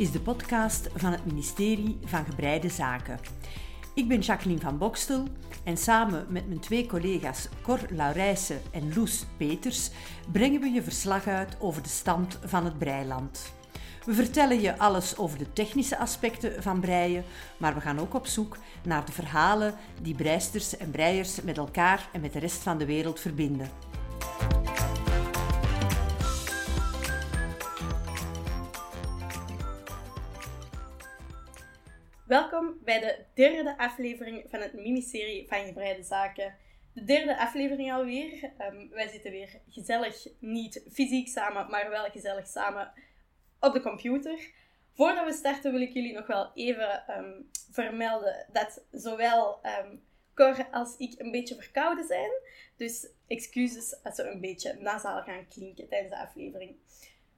is de podcast van het ministerie van Gebreide Zaken. Ik ben Jacqueline van Bokstel en samen met mijn twee collega's Cor Laurijsen en Loes Peters brengen we je verslag uit over de stand van het breiland. We vertellen je alles over de technische aspecten van breien, maar we gaan ook op zoek naar de verhalen die breisters en breiers met elkaar en met de rest van de wereld verbinden. Welkom bij de derde aflevering van het ministerie van Gebreide Zaken. De derde aflevering alweer. Um, wij zitten weer gezellig, niet fysiek samen, maar wel gezellig samen op de computer. Voordat we starten wil ik jullie nog wel even ehm, vermelden dat zowel um, Cor als ik een beetje verkouden zijn. Dus excuses als we een beetje nasaal gaan klinken tijdens de aflevering.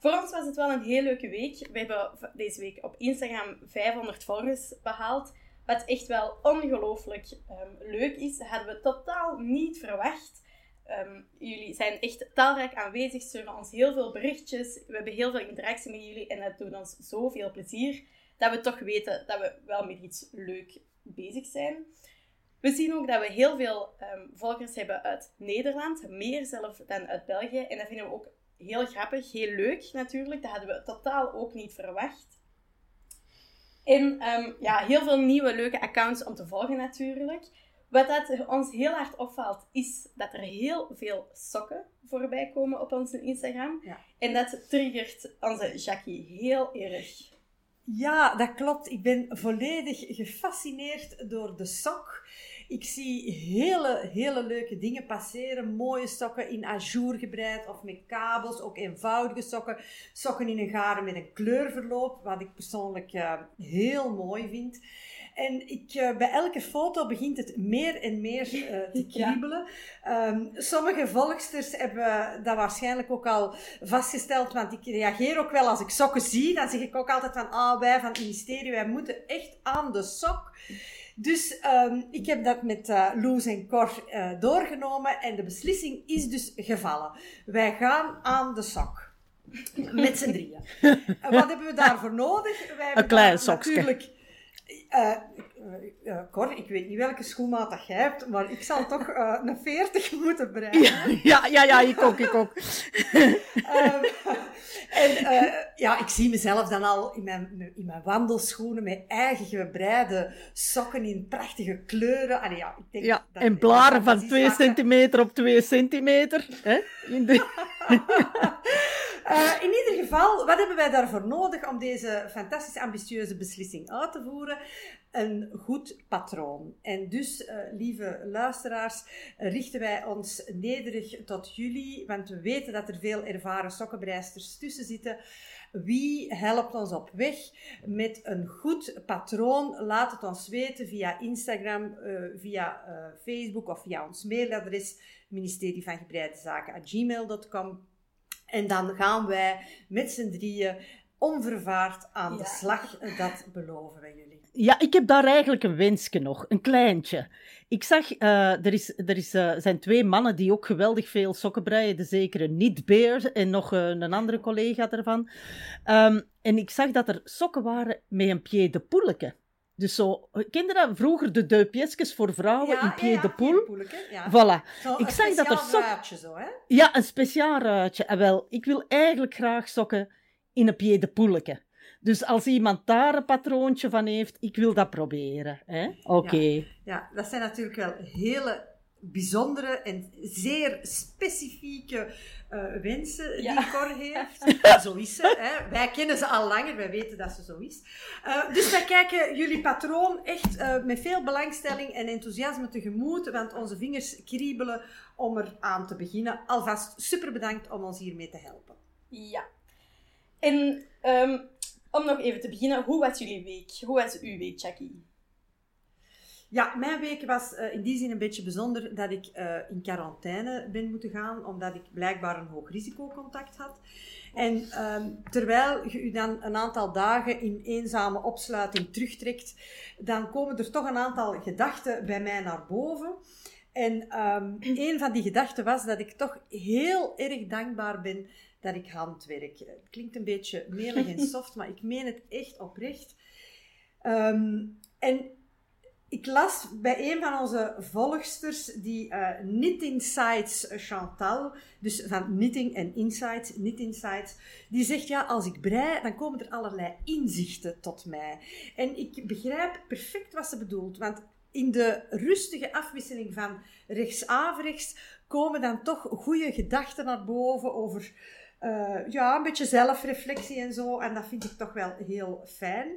Voor ons was het wel een heel leuke week. We hebben deze week op Instagram 500 volgers behaald. Wat echt wel ongelooflijk um, leuk is. Dat hadden we totaal niet verwacht. Um, jullie zijn echt talrijk aanwezig, sturen ons heel veel berichtjes. We hebben heel veel interactie met jullie en dat doet ons zoveel plezier. Dat we toch weten dat we wel met iets leuk bezig zijn. We zien ook dat we heel veel um, volgers hebben uit Nederland, meer zelf dan uit België. En dat vinden we ook heel grappig, heel leuk natuurlijk. Dat hadden we totaal ook niet verwacht. En um, ja, heel veel nieuwe leuke accounts om te volgen natuurlijk. Wat dat ons heel hard opvalt, is dat er heel veel sokken voorbij komen op onze Instagram. Ja. En dat triggert onze Jackie heel erg. Ja, dat klopt. Ik ben volledig gefascineerd door de sok. Ik zie hele, hele leuke dingen passeren. Mooie sokken in ajour gebreid of met kabels. Ook eenvoudige sokken. Sokken in een garen met een kleurverloop, wat ik persoonlijk uh, heel mooi vind. En ik, uh, bij elke foto begint het meer en meer uh, te kriebelen. Ja. Um, sommige volgsters hebben dat waarschijnlijk ook al vastgesteld, want ik reageer ook wel als ik sokken zie. Dan zeg ik ook altijd van, ah, wij van het ministerie, wij moeten echt aan de sok. Dus um, ik heb dat met uh, Loes en Cor uh, doorgenomen en de beslissing is dus gevallen. Wij gaan aan de sok. Met z'n drieën. Wat hebben we daarvoor nodig? Wij een klein sokje. Natuurlijk uh, uh, Cor, ik weet niet welke schoenmaat dat jij hebt, maar ik zal toch uh, een 40 moeten breien. Ja, ja, ja, ik ook, ik ook. en ja, ik zie mezelf dan al in mijn, in mijn wandelschoenen met eigen gebreide sokken in prachtige kleuren. Allee, ja, ik denk ja, dat, en blaren van 2 centimeter op 2 centimeter. Hè? In de... Uh, in ieder geval, wat hebben wij daarvoor nodig om deze fantastisch ambitieuze beslissing uit te voeren? Een goed patroon. En dus, uh, lieve luisteraars, richten wij ons nederig tot jullie, want we weten dat er veel ervaren sokkenbreisters tussen zitten. Wie helpt ons op weg met een goed patroon? Laat het ons weten via Instagram, uh, via Facebook of via ons mailadres ministerie van Gebreide Zaken gmail.com. En dan gaan wij met z'n drieën onvervaard aan de slag. Dat beloven wij jullie. Ja, ik heb daar eigenlijk een wensje nog, een kleintje. Ik zag, uh, er, is, er is, uh, zijn twee mannen die ook geweldig veel sokken breien. De zekere Niet Bear en nog uh, een andere collega ervan. Um, en ik zag dat er sokken waren met een pied de poeleke. Dus zo, kende dat vroeger de duipjesjes voor vrouwen in pied de poel? Ja. Voilà. Zo, ik zag dat er sokken. Zo, hè? Ja, een speciaal ruitje. En wel, ik wil eigenlijk graag sokken in een pied de poeleke. Dus als iemand daar een patroontje van heeft, ik wil dat proberen. Oké. Okay. Ja, dat zijn natuurlijk wel hele bijzondere en zeer specifieke uh, wensen die. Cor heeft. zo is ze. Hè. Wij kennen ze al langer, wij weten dat ze zo is. Uh, dus wij kijken jullie patroon echt uh, met veel belangstelling en enthousiasme tegemoet, want onze vingers kriebelen om er aan te beginnen. Alvast super bedankt om ons hiermee te helpen. Ja. En um, om nog even te beginnen, hoe was jullie week? Hoe was uw week, Jackie? Ja, mijn week was uh, in die zin een beetje bijzonder dat ik uh, in quarantaine ben moeten gaan, omdat ik blijkbaar een hoog risicocontact had. En um, terwijl je u dan een aantal dagen in eenzame opsluiting terugtrekt, dan komen er toch een aantal gedachten bij mij naar boven. En um, een van die gedachten was dat ik toch heel erg dankbaar ben dat ik handwerk. Het klinkt een beetje melig en soft, maar ik meen het echt oprecht. Ehm, en ik las bij een van onze volgsters, die uh, Knit Insights Chantal, dus van Knitting en Insights, Knit Insights, die zegt, ja, als ik brei, dan komen er allerlei inzichten tot mij. En ik begrijp perfect wat ze bedoelt, want in de rustige afwisseling van rechts-averechts komen dan toch goede gedachten naar boven over uh, ja, een beetje zelfreflectie en zo. En dat vind ik toch wel heel fijn.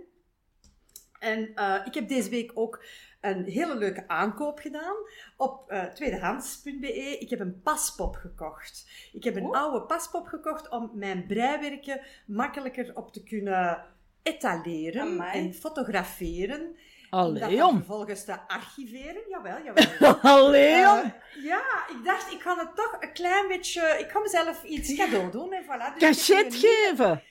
En uh, ik heb deze week ook een hele leuke aankoop gedaan op uh, tweedehands.be. Ik heb een paspop gekocht. Ik heb een oude paspop gekocht om mijn breiwerken makkelijker op te kunnen etaleren en fotograferen. Allee, om. vervolgens te archiveren. Jawel, jawel. Allee, uh, Ja, ik dacht, ik ga het toch een klein beetje... Ik ga mezelf iets cadeau doen. En voilà. Dus cachet geven.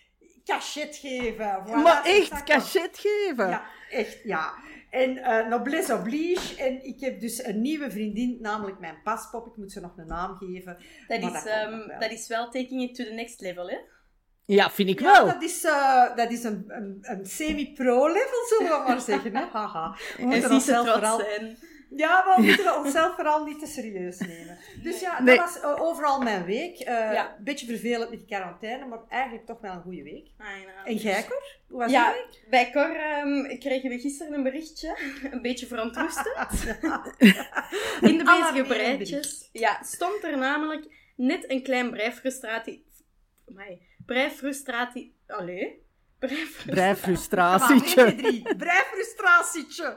Cachet geven. Voilà, maar echt, cachet geven. Ja, echt, ja. En uh, noblesse oblige. En ik heb dus een nieuwe vriendin, namelijk mijn paspop. Ik moet ze nog een naam geven. Dat, is, dat, um, wel. dat is wel taking it to the next level, hè? Ja, vind ik ja, wel. dat is, uh, dat is een, een, een semi-pro-level, zullen we maar zeggen. Hè? Haha. We moeten onszelf vooral... Zijn. Ja, maar we moeten onszelf vooral niet te serieus nemen. Dus ja, dat was uh, overal mijn week. Een uh, ja. beetje vervelend met die quarantaine, maar eigenlijk toch wel een goede week. En jij, Cor? Hoe was ja, je week? Bij Cor um, kregen we gisteren een berichtje. een beetje verontrustend. In de bezige breitjes ja, stond er namelijk net een klein breifrustratie... Amai, breifrustratie... Allee... Breifrustratietje. Breifrustratietje.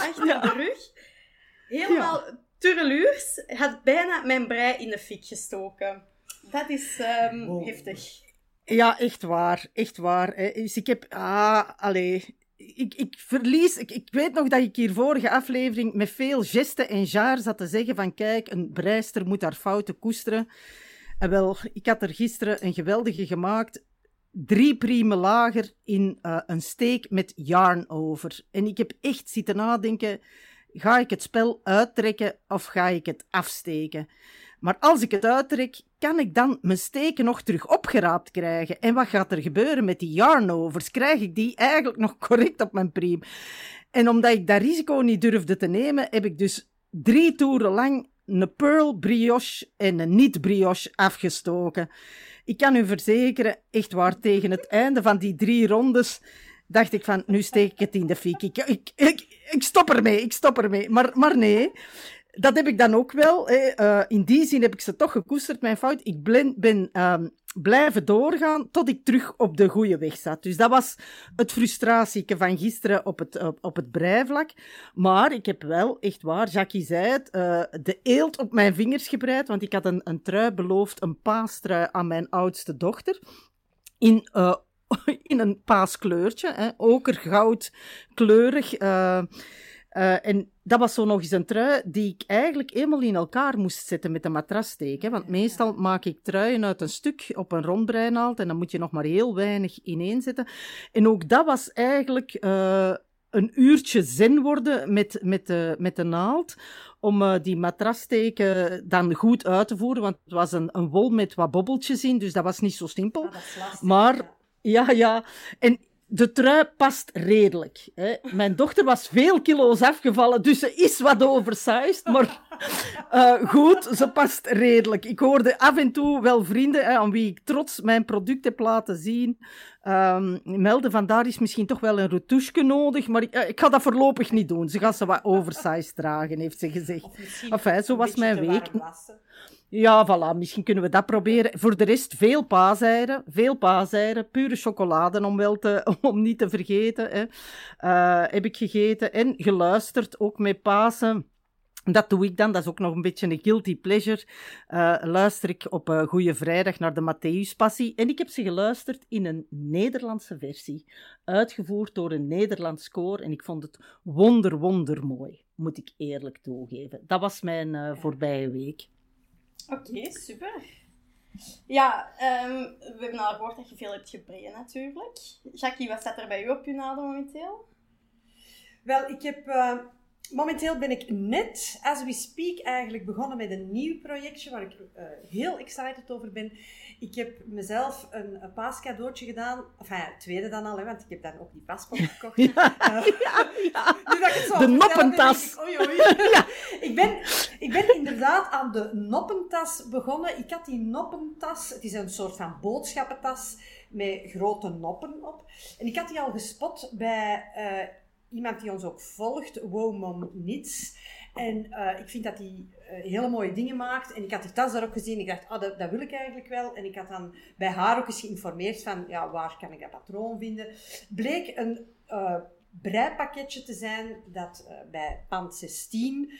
Achter ja. de rug. Helemaal ja. turreluurs. Had bijna mijn brei in de fik gestoken. Dat is um, wow. heftig. Ja, echt waar. Echt waar. Dus ik heb... Ah, allee... Ik, ik verlies... Ik, ik weet nog dat ik hier vorige aflevering met veel gesten en jaar zat te zeggen van kijk, een breister moet haar fouten koesteren. En wel, ik had er gisteren een geweldige gemaakt drie priemen lager in uh, een steek met yarn over. En ik heb echt zitten nadenken, ga ik het spel uittrekken of ga ik het afsteken? Maar als ik het uittrek, kan ik dan mijn steken nog terug opgeraapt krijgen? En wat gaat er gebeuren met die yarnovers? Krijg ik die eigenlijk nog correct op mijn priem? En omdat ik dat risico niet durfde te nemen, heb ik dus drie toeren lang een pearl brioche en een niet brioche afgestoken. Ik kan u verzekeren, echt waar, tegen het einde van die drie rondes dacht ik van, nu steek ik het in de fik. Ik, ik, ik, stop ermee, ik stop ermee. Maar, maar nee, dat heb ik dan ook wel. Uh, in die zin heb ik ze toch gekoesterd, mijn fout. Ik ben, ben um, blijven doorgaan tot ik terug op de goede weg zat. Dus dat was het frustratieke van gisteren op het, op, het breivlak. Maar ik heb wel, echt waar, Jackie zei het, uh, de eelt op mijn vingers gebreid, want ik had een, een trui beloofd, een paastrui aan mijn oudste dochter. In uh, in een paaskleurtje, hè, okergoud kleurig. Uh, uh, en dat was zo nog eens een trui die ik eigenlijk eenmaal in elkaar moest zetten met de matrassteek. Want meestal maak ik truien uit een stuk op een rondbreinaald en dan moet je nog maar heel weinig ineenzetten. En ook dat was eigenlijk uh, een uurtje zen worden met, met, de, met de naald om uh, die matrassteken dan goed uit te voeren. Want het was een, een wol met wat bobbeltjes in, dus dat was niet zo simpel. Ah, maar ja, ja. En de trui past redelijk. Hè. Mijn dochter was veel kilo's afgevallen, dus ze is wat oversized. Maar uh, goed, ze past redelijk. Ik hoorde af en toe wel vrienden hè, aan wie ik trots mijn product heb laten zien. Um, melden van daar is misschien toch wel een retouche nodig, maar ik, uh, ik ga dat voorlopig niet doen. Ze gaat ze wat oversized dragen, heeft ze gezegd. Enfin, zo was mijn week. Ja, voilà, misschien kunnen we dat proberen. Voor de rest veel paaseieren, veel paaseieren, pure chocolade om, wel te, om niet te vergeten. Hè. Uh, heb ik gegeten en geluisterd, ook met Pasen. Dat doe ik dan, dat is ook nog een beetje een guilty pleasure. Uh, luister ik op uh, Goeie Vrijdag naar de Matthäuspassie. En ik heb ze geluisterd in een Nederlandse versie. Uitgevoerd door een Nederlands koor. En ik vond het wonder, wonder mooi, moet ik eerlijk toegeven. Dat was mijn uh, voorbije week. Oké, super. Ja, um, we hebben al gehoord dat je veel hebt gebreid natuurlijk. Jackie, wat staat er bij u op je naden momenteel? Wel, ik heb uh, momenteel ben ik net, as we speak, eigenlijk begonnen met een nieuw projectje waar ik uh, heel excited over ben. Ik heb mezelf een, een paascadeautje gedaan. Enfin, ja, tweede dan al, hè, want ik heb dan ook die paspoort gekocht. ja, uh, ja, ja. Nu dat ik het zo de noppentas. Ik, oei, oei. ja. ik, ben, ik ben inderdaad aan de noppentas begonnen. Ik had die noppentas, het is een soort van boodschappentas met grote noppen op. En ik had die al gespot bij uh, iemand die ons ook volgt, Womom Nits. En uh, ik vind dat hij uh, hele mooie dingen maakt. En ik had die tas daar ook gezien. Ik dacht, oh, dat, dat, wil ik eigenlijk wel. En ik had dan bij haar ook eens geïnformeerd van, ja, waar kan ik dat patroon vinden? Bleek een uh, breipakketje te zijn dat bij Pand 16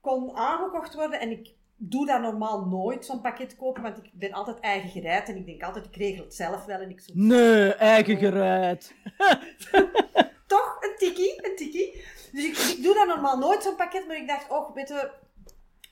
kon aangekocht worden. En ik doe dat normaal nooit, zo'n pakket kopen, want ik ben altijd eigen gereid. En ik denk altijd, ik regel het zelf wel. En ik zo... Nee, eigen gereid. Een tikkie, een tikkie. Dus ik, ik doe dat normaal nooit, zo'n pakket, maar ik dacht, oh, weet je,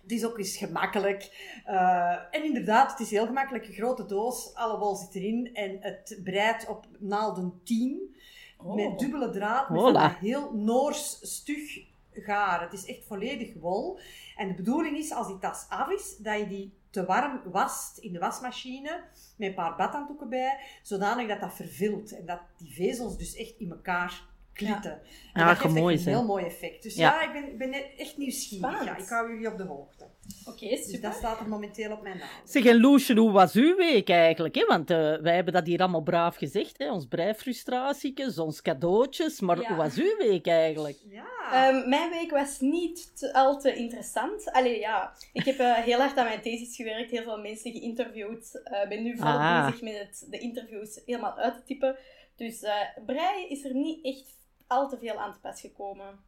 het is ook eens gemakkelijk. Uh, en inderdaad, het is heel gemakkelijk. Een grote doos, alle wol zit erin en het breidt op naalden 10. Oh. Met dubbele draad, met een heel Noors stug gaar. Het is echt volledig wol. En de bedoeling is, als die tas af is, dat je die te warm wast in de wasmachine, met een paar badhanddoeken bij, zodanig dat dat vervilt. En dat die vezels dus echt in elkaar klitten. Ja. En dat mooi, een heel mooi effect. Dus ja, ja ik, ben, ben echt nieuwsgierig. Ja, ik hou jullie op de hoogte. Oké, okay, Dus dat staat er momenteel op mijn naam. Zeg, en Loesje, hoe was uw week eigenlijk? Hè? Want uh, wij hebben dat hier allemaal braaf gezegd. Hè? Ons breifrustratiekes, ons cadeautjes. Maar hoe was uw week eigenlijk? Ja. Um, mijn week was niet te, al te interessant. Allee, ja. Ik heb uh, heel hard aan mijn thesis gewerkt. Heel veel mensen geïnterviewd. Ik uh, ben nu volop ah. bezig met het, de interviews helemaal uit te typen. Dus brei is er niet echt al te veel aan te pas gekomen.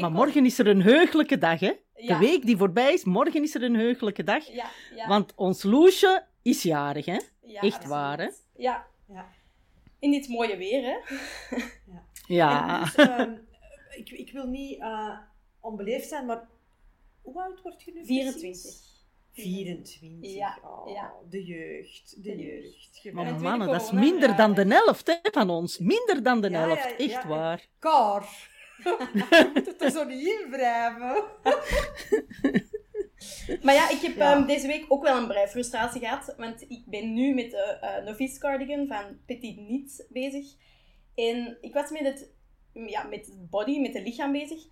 maar morgen is er een heugelijke dag, hè? De week die voorbij is, morgen is er een heugelijke dag. Ja, ja. Want ons Loesje is jarig, hè? Echt waar, hè? Ja. ja. In dit mooie weer, hè? ja. ja. Dus, ehm, ik, ik wil niet uh, onbeleefd zijn, maar hoe oud word je nu? 24. 24. Ja, oh, ja. De jeugd, de, jeugd. jeugd. Maar mannen, dat is minder dan de helft hè, van ons. Minder dan de helft, echt waar. Kar. je moet het er zo niet in wrijven. maar ja, ik heb um, deze week ook wel een breifrustratie gehad. Want ik ben nu met de uh, novice cardigan van Petit Niet bezig. En ik was met het, ja, met het body, met het lichaam bezig.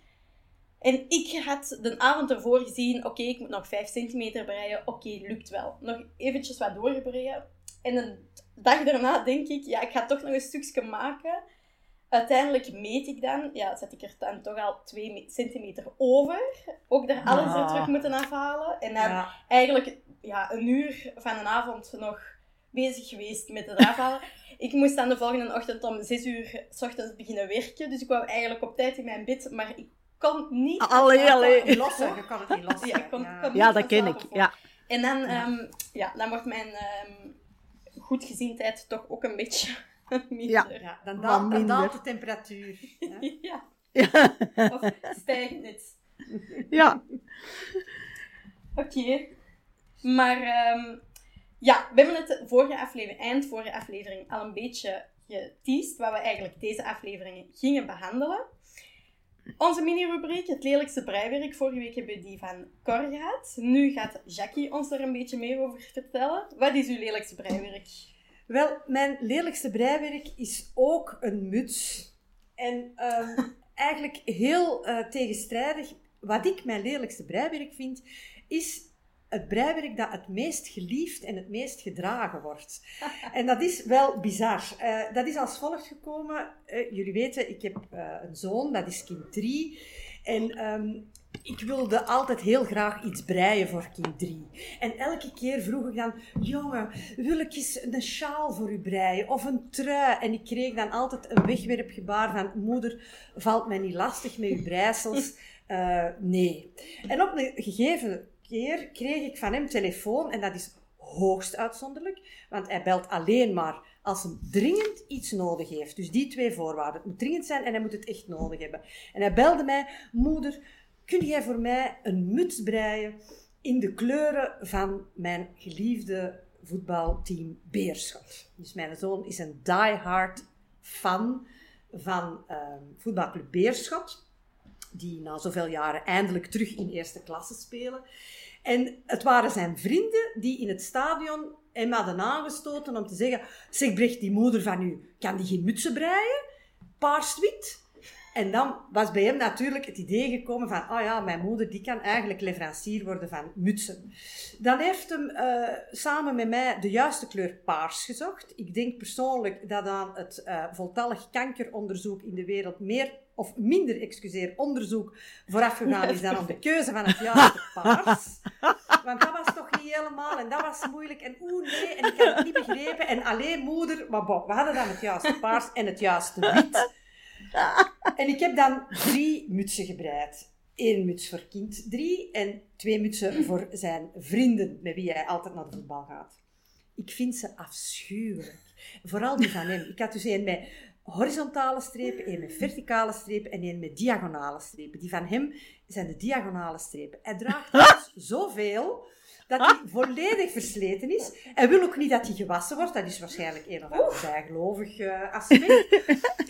En ik had de avond ervoor gezien, oké, ik moet nog 5 centimeter breien. Oké, lukt wel. Nog eventjes wat doorgebreien. En een dag daarna denk ik, ja, ik ga toch nog een stukje maken. Uiteindelijk meet ik dan, ja, zet ik er dan toch al 2 centimeter over. Ook daar alles er terug moeten afhalen. En dan eigenlijk ja, een uur van een avond nog bezig geweest met het afhalen. ik moest dan de volgende ochtend om 6 uur s ochtends beginnen werken. Dus ik kwam eigenlijk op tijd in mijn bed, maar ik kon niet... Allee, allee. Lossen, je kan het niet lossen. Ja, kon, ja. ja dat ken ik, ja. En dan, um, ja, dan wordt mijn um, goedgezindheid toch ook een beetje minder. Ja, ja dan, daalt, dan daalt de temperatuur. ja. ja. Of stijgt het. Ja. Oké. Okay. Maar um, ja, we hebben het vorige aflevering, eind vorige aflevering al een beetje geteased, waar we eigenlijk deze afleveringen gingen behandelen. Onze mini-rubriek, het lelijkste breiwerk. Vorige week hebben we die van Cor gehad. Nu gaat Jackie ons er een beetje meer over vertellen. Wat is uw lelijkste breiwerk? Wel, mijn lelijkste breiwerk is ook een muts. En um, eigenlijk heel uh, tegenstrijdig. Wat ik mijn lelijkste breiwerk vind, is het breiwerk dat het meest geliefd en het meest gedragen wordt. en dat is wel bizar. Uh, dat is als volgt gekomen. Uh, jullie weten, ik heb uh, een zoon, dat is kind 3. En um, ik wilde altijd heel graag iets breien voor kind 3. En elke keer vroeg ik dan, jongen, wil ik eens een sjaal voor u breien? Of een trui? En ik kreeg dan altijd een wegwerpgebaar van, moeder, valt mij niet lastig met uw breisels? nee. En op een gegeven keer kreeg ik van hem telefoon en dat is hoogst uitzonderlijk, want hij belt alleen maar als hij dringend iets nodig heeft. Dus die twee voorwaarden. Het moet dringend zijn en hij moet het echt nodig hebben. En hij belde mij, moeder, kun jij voor mij een muts breien in de kleuren van mijn geliefde voetbalteam Beerschot. Dus mijn zoon is een diehard fan van uh, voetbalclub Beerschot. Die na zoveel jaren eindelijk terug in eerste klasse spelen. En het waren zijn vrienden die in het stadion hem hadden aangestoten om te zeggen: Zeg, Brecht, die moeder van u, kan die geen mutsen breien? Paars-wit? En dan was bij hem natuurlijk het idee gekomen van, oh ja, mijn moeder die kan eigenlijk leverancier worden van mutsen. Dan heeft hem uh, samen met mij de juiste kleur paars gezocht. Ik denk persoonlijk dat aan het uh, voltallig kankeronderzoek in de wereld meer of minder, excuseer, onderzoek vooraf gegaan is dan om de keuze van het juiste paars. Want dat was toch niet helemaal en dat was moeilijk en oeh nee, en ik had het niet begrepen en alleen moeder, maar we hadden dan het juiste paars en het juiste wit. En ik heb dan drie mutsen gebreid. Eén muts voor kind drie en twee mutsen voor zijn vrienden, met wie hij altijd naar de voetbal gaat. Ik vind ze afschuwelijk. Vooral die van hem. Ik had dus één met horizontale strepen, één met verticale strepen en één met diagonale strepen. Die van hem zijn de diagonale strepen. Hij draagt dus zoveel dat hij volledig versleten is. Hij wil ook niet dat hij gewassen wordt. Dat is waarschijnlijk een of ander bijgelovig uh, aspect.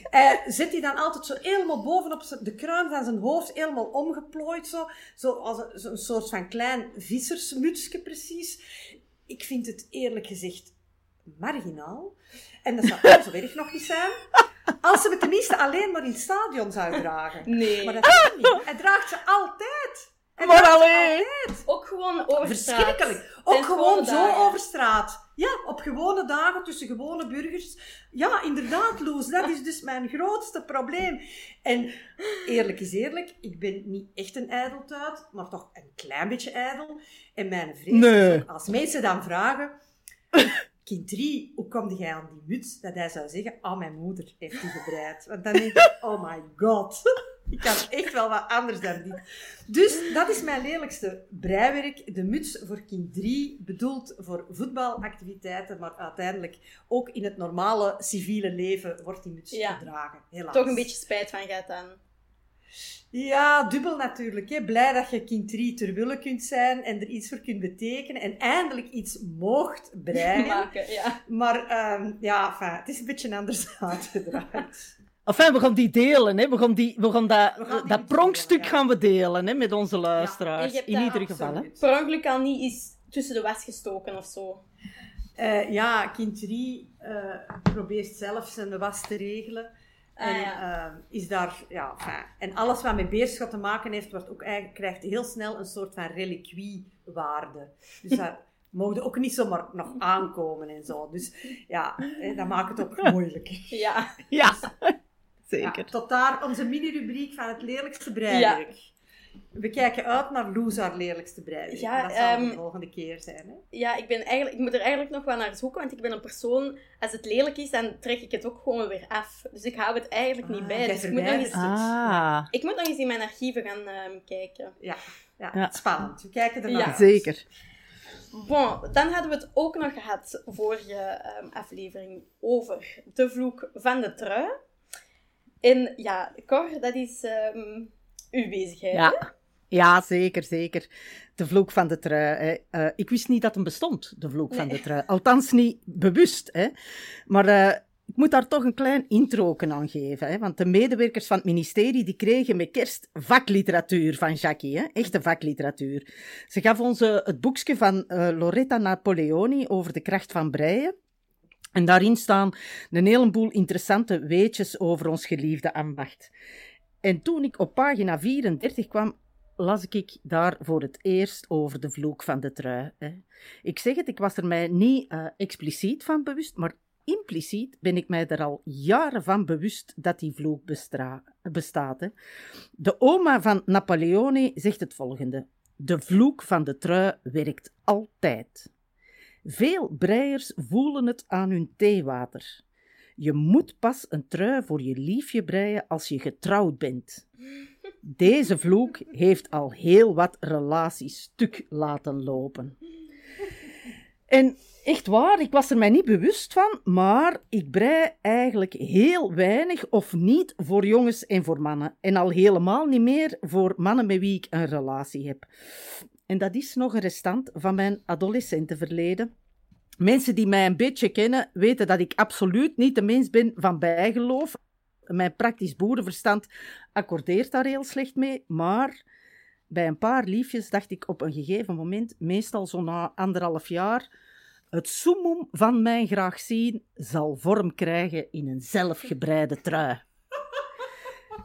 Hij zet hij dan altijd zo helemaal bovenop de kruin van zijn hoofd, helemaal omgeplooid. Zo, zo als een, een soort van klein vissersmutsje precies. Ik vind het eerlijk gezegd marginaal. En dat zou ook zo erg nog niet zijn. Als ze het tenminste alleen maar in het stadion zou dragen. Nee. Maar dat kan niet. Hij draagt ze altijd. Hij Maar alleen. altijd. Ook gewoon over straat. Verschrikkelijk. Ook En gewoon zo dagen. over straat. Ja, op gewone dagen tussen gewone burgers. Ja, inderdaad, Loes. Dat is dus mijn grootste probleem. En eerlijk is eerlijk, ik ben niet echt een ijdeltuit, maar toch een klein beetje ijdel. En mijn Nee. ook, als mensen dan vragen... Kind 3, hoe kom jij aan die muts? Dat hij zou zeggen, oh, mijn moeder heeft die gebreid. Want dan denk ik, oh my god. Ik kan echt wel wat anders dan dit. Dus dat is mijn lelijkste breiwerk. De muts voor kind 3, bedoeld voor voetbalactiviteiten, maar uiteindelijk ook in het normale civiele leven wordt die muts Ja. gedragen. Helaas. Toch een beetje spijt van gaat dan. Ja, dubbel natuurlijk. Hè. Blij dat je kind 3 ter wille kunt zijn en er iets voor kunt betekenen en eindelijk iets moogt breien. maken. Ja. Maar ehm, ja, enfin, het is een beetje anders uitgedraaid. Enfin, we gaan die delen, hè. We gaan, die, we gaan dat, We gaan dat pronkstuk delen, ja. gaan we delen hè, met onze luisteraars. hebt In ieder geval, hè. Per ongeluk al niet eens tussen de was gestoken of zo. Eh, ja, kind 3 eh, probeert zelf zijn was te regelen. Ah, en ja. eh, is daar, ja, enfin, en alles wat met beerschot te maken heeft, wordt ook eigenlijk, krijgt heel snel een soort van reliquiewaarde. Dus daar mogen ook niet zomaar nog aankomen en zo. Dus ja, dat maakt het ook moeilijk. Ja. Ja, Ja, zeker. tot daar onze mini-rubriek van het lelijkste breiwerk. We kijken uit naar Loes haar lelijkste breiwerk. Ja, dat zal ehm, de volgende keer zijn. Hè? Ja, ik, ben eigenlijk, ik moet er eigenlijk nog wel naar zoeken, want ik ben een persoon, als het lelijk is, dan trek ik het ook gewoon weer af. Dus ik hou het eigenlijk niet Ah, bij. Dus ik moet, nog eens, Ah, ik moet nog eens in mijn archieven gaan ehm, kijken. Ja, ja, Ja. spannend. We kijken er Ja. naar uit. zeker. Bon, dan hadden we het ook nog gehad, vorige ehm, aflevering, over de vloek van de trui. En ja, Cor, dat is ehm, uw bezigheid. hè? Ja. ja, zeker, zeker. De vloek van de trui. Hè. Eh, ik wist niet dat hem bestond, de vloek van de trui. Althans niet bewust. Hè. Maar eh, ik moet daar toch een klein intro aan geven. Hè. Want de medewerkers van het ministerie die kregen met kerst vakliteratuur van Jackie. Hè. Echte vakliteratuur. Ze gaf ons eh, het boekje van Loretta Napoleoni over de kracht van breien. En daarin staan een heleboel interessante weetjes over ons geliefde ambacht. En toen ik op pagina 34 kwam, las ik daar voor het eerst over de vloek van de trui. Hè. Ik zeg het, ik was er mij niet eh, expliciet van bewust, maar impliciet ben ik mij er al jaren van bewust dat die vloek bestaat. Hè. De oma van Napoleone zegt het volgende. De vloek van de trui werkt altijd. Veel breiers voelen het aan hun theewater. Je moet pas een trui voor je liefje breien als je getrouwd bent. Deze vloek heeft al heel wat relaties stuk laten lopen. En echt waar, ik was er mij niet bewust van, maar ik brei eigenlijk heel weinig of niet voor jongens en voor mannen. En al helemaal niet meer voor mannen met wie ik een relatie heb. En dat is nog een restant van mijn adolescentenverleden. Mensen die mij een beetje kennen, weten dat ik absoluut niet de mens ben van bijgeloof. Mijn praktisch boerenverstand accordeert daar heel slecht mee. Maar bij een paar liefjes dacht ik op een gegeven moment, meestal zo na anderhalf jaar, het summum van mijn graag zien zal vorm krijgen in een zelfgebreide trui.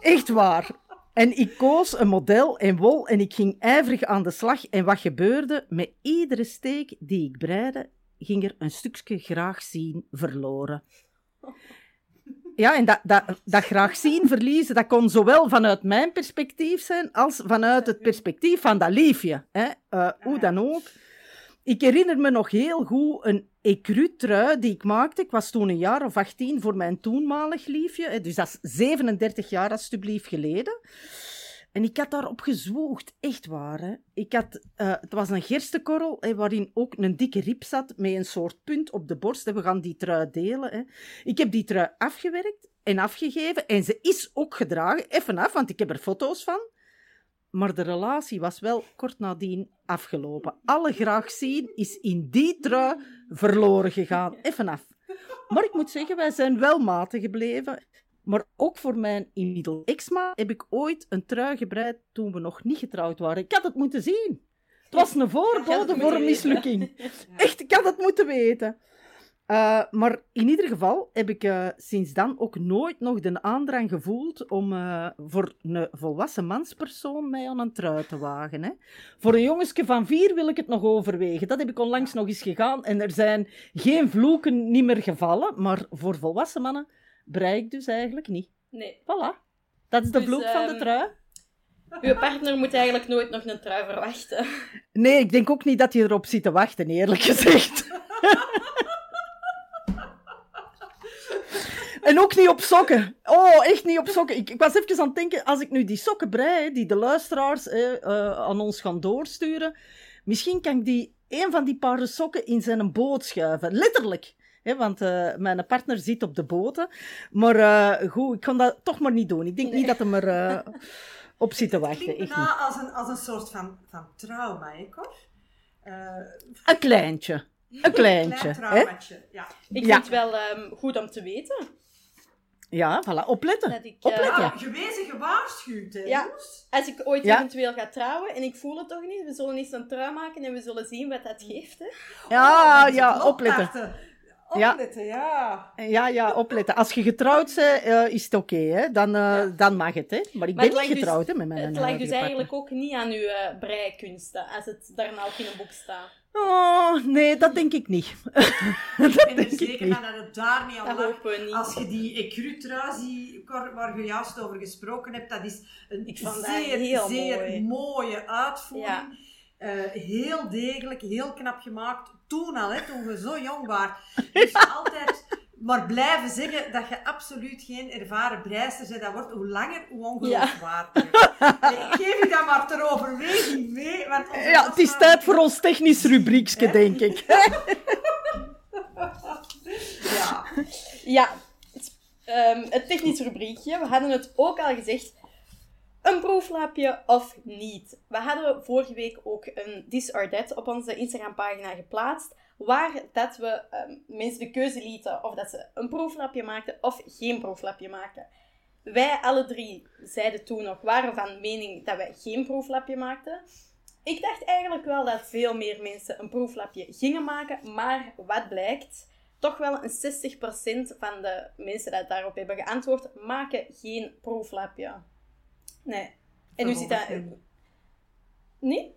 Echt waar. En ik koos een model in wol en ik ging ijverig aan de slag. En wat gebeurde? Met iedere steek die ik breide, ging er een stukje graag zien verloren. Ja, en dat, dat, dat graag zien verliezen, dat kon zowel vanuit mijn perspectief zijn als vanuit het perspectief van dat liefje. Hè? Uh, hoe dan ook. Ik herinner me nog heel goed een ecru-trui die ik maakte. Ik was toen een jaar of 18 voor mijn toenmalig liefje. Dus dat is 37 jaar alsjeblieft geleden. En ik had daarop gezwoegd, echt waar. Hè. Ik had, uh, het was een gerstekorrel hè, waarin ook een dikke rib zat met een soort punt op de borst. We gaan die trui delen. Hè. Ik heb die trui afgewerkt en afgegeven. En ze is ook gedragen, even af, want ik heb er foto's van. Maar de relatie was wel kort nadien afgelopen. Alle graag zien is in die trui verloren gegaan. Even af. Maar ik moet zeggen, wij zijn wel maten gebleven. Maar ook voor mijn inmiddels ex-ma heb ik ooit een trui gebreid toen we nog niet getrouwd waren. Ik had het moeten zien. Het was een voorbode voor een mislukking. Echt, ik had het moeten weten. Uh, maar in ieder geval heb ik uh, sinds dan ook nooit nog de aandrang gevoeld om uh, voor een volwassen manspersoon mij aan een trui te wagen. Hè. Voor een jongensje van vier wil ik het nog overwegen. Dat heb ik onlangs nog eens gegaan en er zijn geen vloeken niet meer gevallen. Maar voor volwassen mannen brei ik dus eigenlijk niet. Nee. Voilà. Dat is de Dus, vloek van de ehm, trui. Uw partner moet eigenlijk nooit nog een trui verwachten. Nee, ik denk ook niet dat hij erop zit te wachten, eerlijk gezegd. En ook niet op sokken. Oh, echt niet op sokken. Ik, ik was even aan het denken, als ik nu die sokken brei, die de luisteraars eh, eh, aan ons gaan doorsturen, misschien kan ik die, een van die paar sokken in zijn boot schuiven. Letterlijk. Hè, want eh, mijn partner zit op de boten. Maar eh, goed, ik kan dat toch maar niet doen. Ik denk niet dat hij er eh, op zit te wachten. Klinkt niet. als een, als een soort van, van trauma, hè, Cor? Eh, Een kleintje. Een kleintje. Klein hè? traumaatje, ja. Ik Ja. vind het wel ehm, goed om te weten. Ja, voilà. Opletten. Dat ik, eh, Opletten. Ja, gewezen gewaarschuwd, hè, Ja. Als ik ooit Ja. eventueel ga trouwen en ik voel het toch niet, we zullen eens een trui maken en we zullen zien wat dat geeft. Hè. Ja, Oh, ja, opletten. opletten. Ja. Opletten, ja. Ja, ja, opletten. Als je getrouwd bent, eh, is het oké, hè? Dan, eh, dan mag het, hè? Maar ik Maar ben niet dus- getrouwd, hè, met mijn Het lag dus partner. eigenlijk ook niet aan uw eh, breikunsten, als het daarna ook in een boek staat. Oh, nee, dat denk ik niet. Ik dat ben er denk ik zeker niet. van dat het daar niet aan lag. we. Als je die ecru-trui ziet, waar je juist over gesproken hebt, dat is een Ik zeer, heel zeer mooi. mooie uitvoering. Ja. Eh, heel degelijk, heel knap gemaakt. Toen al, hè, toen we zo jong waren. Dus altijd maar blijven zeggen dat je absoluut geen ervaren breister bent. Dat wordt hoe langer, hoe ongeloofwaardiger. Nee, ik geef je dat maar ter overweging mee. Want Ja, het is tijd voor ons technisch rubriekje, denk ik. Ja. Ja, het, ehm, het technisch rubriekje. We hadden het ook al gezegd. Een proeflapje of niet. We hadden vorige week ook een This or That op onze Instagram-pagina geplaatst. Waar dat we ehm, mensen de keuze lieten of dat ze een proeflapje maakten of geen proeflapje maakten. Wij alle drie zeiden toen nog, waren van mening dat wij geen proeflapje maakten. Ik dacht eigenlijk wel dat veel meer mensen een proeflapje gingen maken, maar wat blijkt? Toch wel een 60% van de mensen die daarop hebben geantwoord, maken geen proeflapje. Nee. En hoe zit dat? Nee?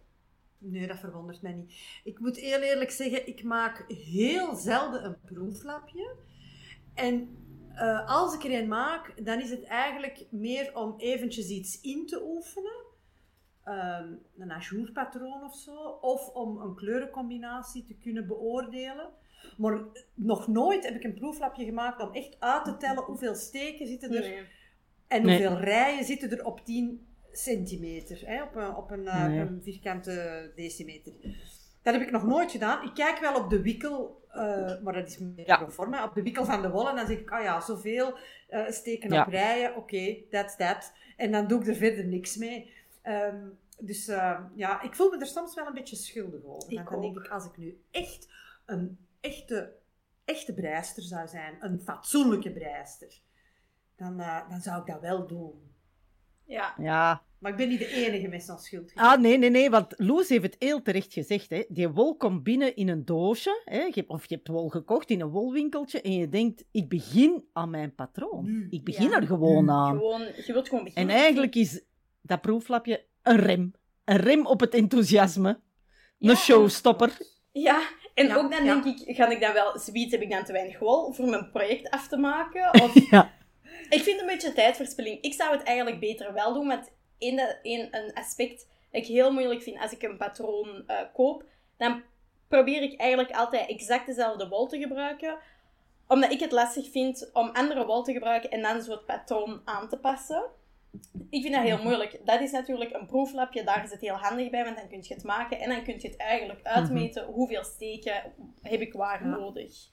Nee, dat verwondert mij niet. Ik moet heel eerlijk zeggen, ik maak heel zelden een proeflapje. En eh, als ik er een maak, dan is het eigenlijk meer om eventjes iets in te oefenen. Ehm, een ajourpatroon of zo. Of om een kleurencombinatie te kunnen beoordelen. Maar nog nooit heb ik een proeflapje gemaakt om echt uit te tellen hoeveel steken zitten er Nee. en Nee. hoeveel rijen zitten er op 10 centimeter, hè, op, een, op een, eh, Nee. een vierkante decimeter. Dat heb ik nog nooit gedaan. Ik kijk wel op de wikkel, eh, maar dat is meer Ja. op de wikkel van de wol en dan zeg ik, ah ja, zoveel eh, steken Ja. op rijen, oké, that's that. En dan doe ik er verder niks mee. Ehm, dus eh, ja, ik voel me er soms wel een beetje schuldig over. Ik dan denk ik, als ik nu echt een echte, echte breister zou zijn, een fatsoenlijke breister, dan, dan zou ik dat wel doen. Ja. Ja. Maar ik ben niet de enige met zo'n schuld. Ah, nee, nee, nee, want Loes heeft het heel terecht gezegd. Hè. Die wol komt binnen in een doosje, hè. Je hebt- of je hebt wol gekocht in een wolwinkeltje en je denkt, ik begin aan mijn patroon. Ik begin Ja. er gewoon aan. Gewoon, je wilt gewoon En beginnen. eigenlijk is dat proeflapje een rem. Een rem op het enthousiasme. Ja, Een showstopper. Ja, en Ja, ook dan ja. denk ik, ga ik dan wel, zoiets heb ik dan te weinig wol voor mijn project af te maken? Of, Ja. ik vind het een beetje tijdverspilling. Ik zou het eigenlijk beter wel doen, want één, één, een aspect dat ik heel moeilijk vind als ik een patroon eh, koop, dan probeer ik eigenlijk altijd exact dezelfde wol te gebruiken, omdat ik het lastig vind om andere wol te gebruiken en dan zo het patroon aan te passen. Ik vind dat heel moeilijk. Dat is natuurlijk een proeflapje, daar is het heel handig bij, want dan kun je het maken en dan kun je het eigenlijk uitmeten hoeveel steken heb ik waar Ja. nodig.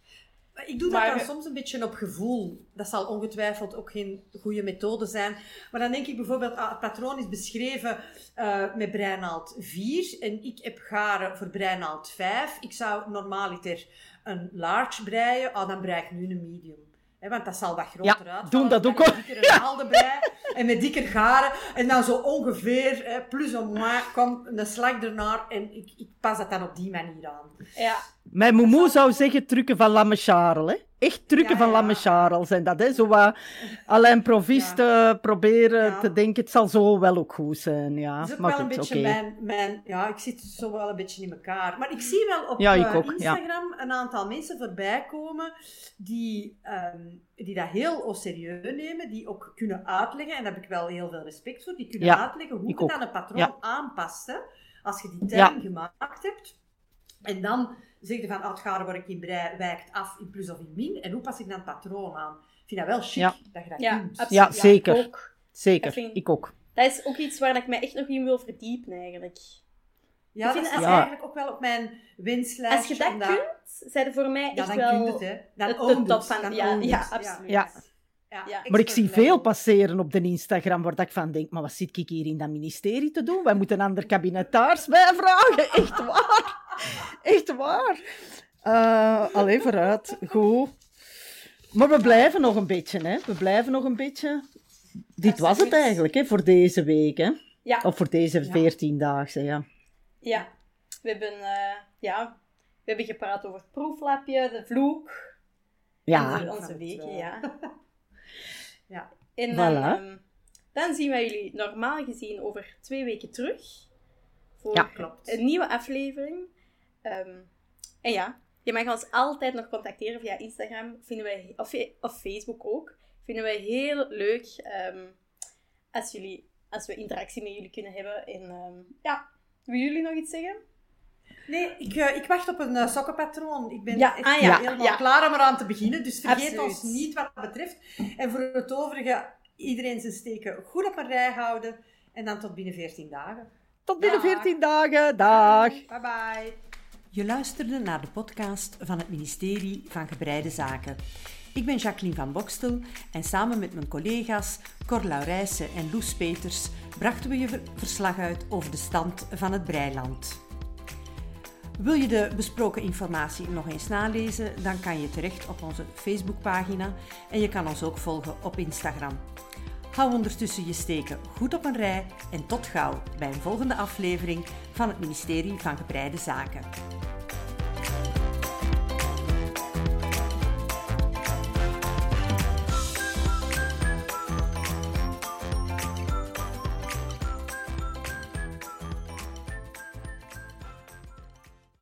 Ik doe dat dan soms een beetje op gevoel. Dat zal ongetwijfeld ook geen goede methode zijn. Maar dan denk ik bijvoorbeeld, ah, het patroon is beschreven eh, met breinaald 4 en ik heb garen voor breinaald 5. Ik zou normaaliter een large breien, ah, dan brei ik nu een medium. Hè, want dat zal wat groter uitvallen. doen dat ook dikker een haalde brei en met dikker garen. En dan zo ongeveer, hè, plus of moins, komt een slag ernaar en ik, ik pas dat dan op die manier aan. Ja, Mijn moemoe zou zeggen trucken van Lamme Charles, hè. Echt trucken Ja, van. Lamme Charles zijn dat, hè. Zo wat Alain Provist eh, proberen te denken, het zal zo wel ook goed zijn, ja. Dat is ook maar wel een goed, beetje mijn, mijn... Ja, ik zit zo wel een beetje in elkaar. Maar ik zie wel op eh, ook. Instagram een aantal mensen voorbij komen die, ehm, die dat heel serieus nemen, die ook kunnen uitleggen, en daar heb ik wel heel veel respect voor, die kunnen uitleggen hoe je dan een patroon aanpast. Hè, als je die telling gemaakt hebt. En dan zeg je van, ah, het garen waar ik in brei wijkt af in plus of in min. En hoe pas ik dan het patroon aan? Ik vind dat wel chic Ja. dat je dat ja, kunt. Ja, zeker. ik ook. Zeker, Ik vind- ik ook. Dat is ook iets waar ik mij echt nog in wil verdiepen, eigenlijk. Ja, Ik dat vind is als- eigenlijk ook wel op mijn wenslijstje. Als je dat omdat- kunt, zijn er voor mij Ja, echt dan wel... het, hè. Dan de top van- Dan ja, ja, absoluut. Ja. Ja, Maar ik zie veel passeren op de Instagram waar dat ik van denk, maar wat zit ik hier in dat ministerie te doen? Wij moeten een ander kabinetaars bijvragen. Echt waar. Echt waar. Eh allee, vooruit. Goed. Maar we blijven nog een beetje, hè. We blijven nog een beetje. Dit was het eigenlijk, hè, voor deze week, hè. Ja, Of voor deze Ja. 14-daagse, ja. ja. We hebben, eh, ja. we hebben gepraat over het proeflapje, de vloek. Ja, Onze, onze weken, ja. Ja. En dan, ehm, dan zien wij jullie normaal gezien over twee weken terug. Voor Ja, klopt. een nieuwe aflevering. Ehm, en ja, je mag ons altijd nog contacteren via Instagram vinden wij, of, of Facebook ook. Vinden wij heel leuk ehm, als, jullie, als we interactie met jullie kunnen hebben. En ja, willen jullie nog iets zeggen? Nee, ik, eh, ik wacht op een eh, sokkenpatroon. Ik ben Ja, echt ah ja, helemaal ja. klaar om eraan te beginnen. Dus vergeet Absoluut. ons niet wat dat betreft. En voor het overige, iedereen zijn steken goed op een rij houden. En dan tot binnen 14 dagen. tot binnen Dag. 14 dagen. Dag. Bye bye. Je luisterde naar de podcast van het ministerie van Gebreide Zaken. Ik ben Jacqueline van Bokstel en samen met mijn collega's Cor Laurijsen en Loes Peters brachten we je ver- verslag uit over de stand van het breiland. Wil je de besproken informatie nog eens nalezen, dan kan je terecht op onze Facebookpagina en je kan ons ook volgen op Instagram. Hou ondertussen je steken goed op een rij en tot gauw bij een volgende aflevering van het ministerie van Gebreide Zaken.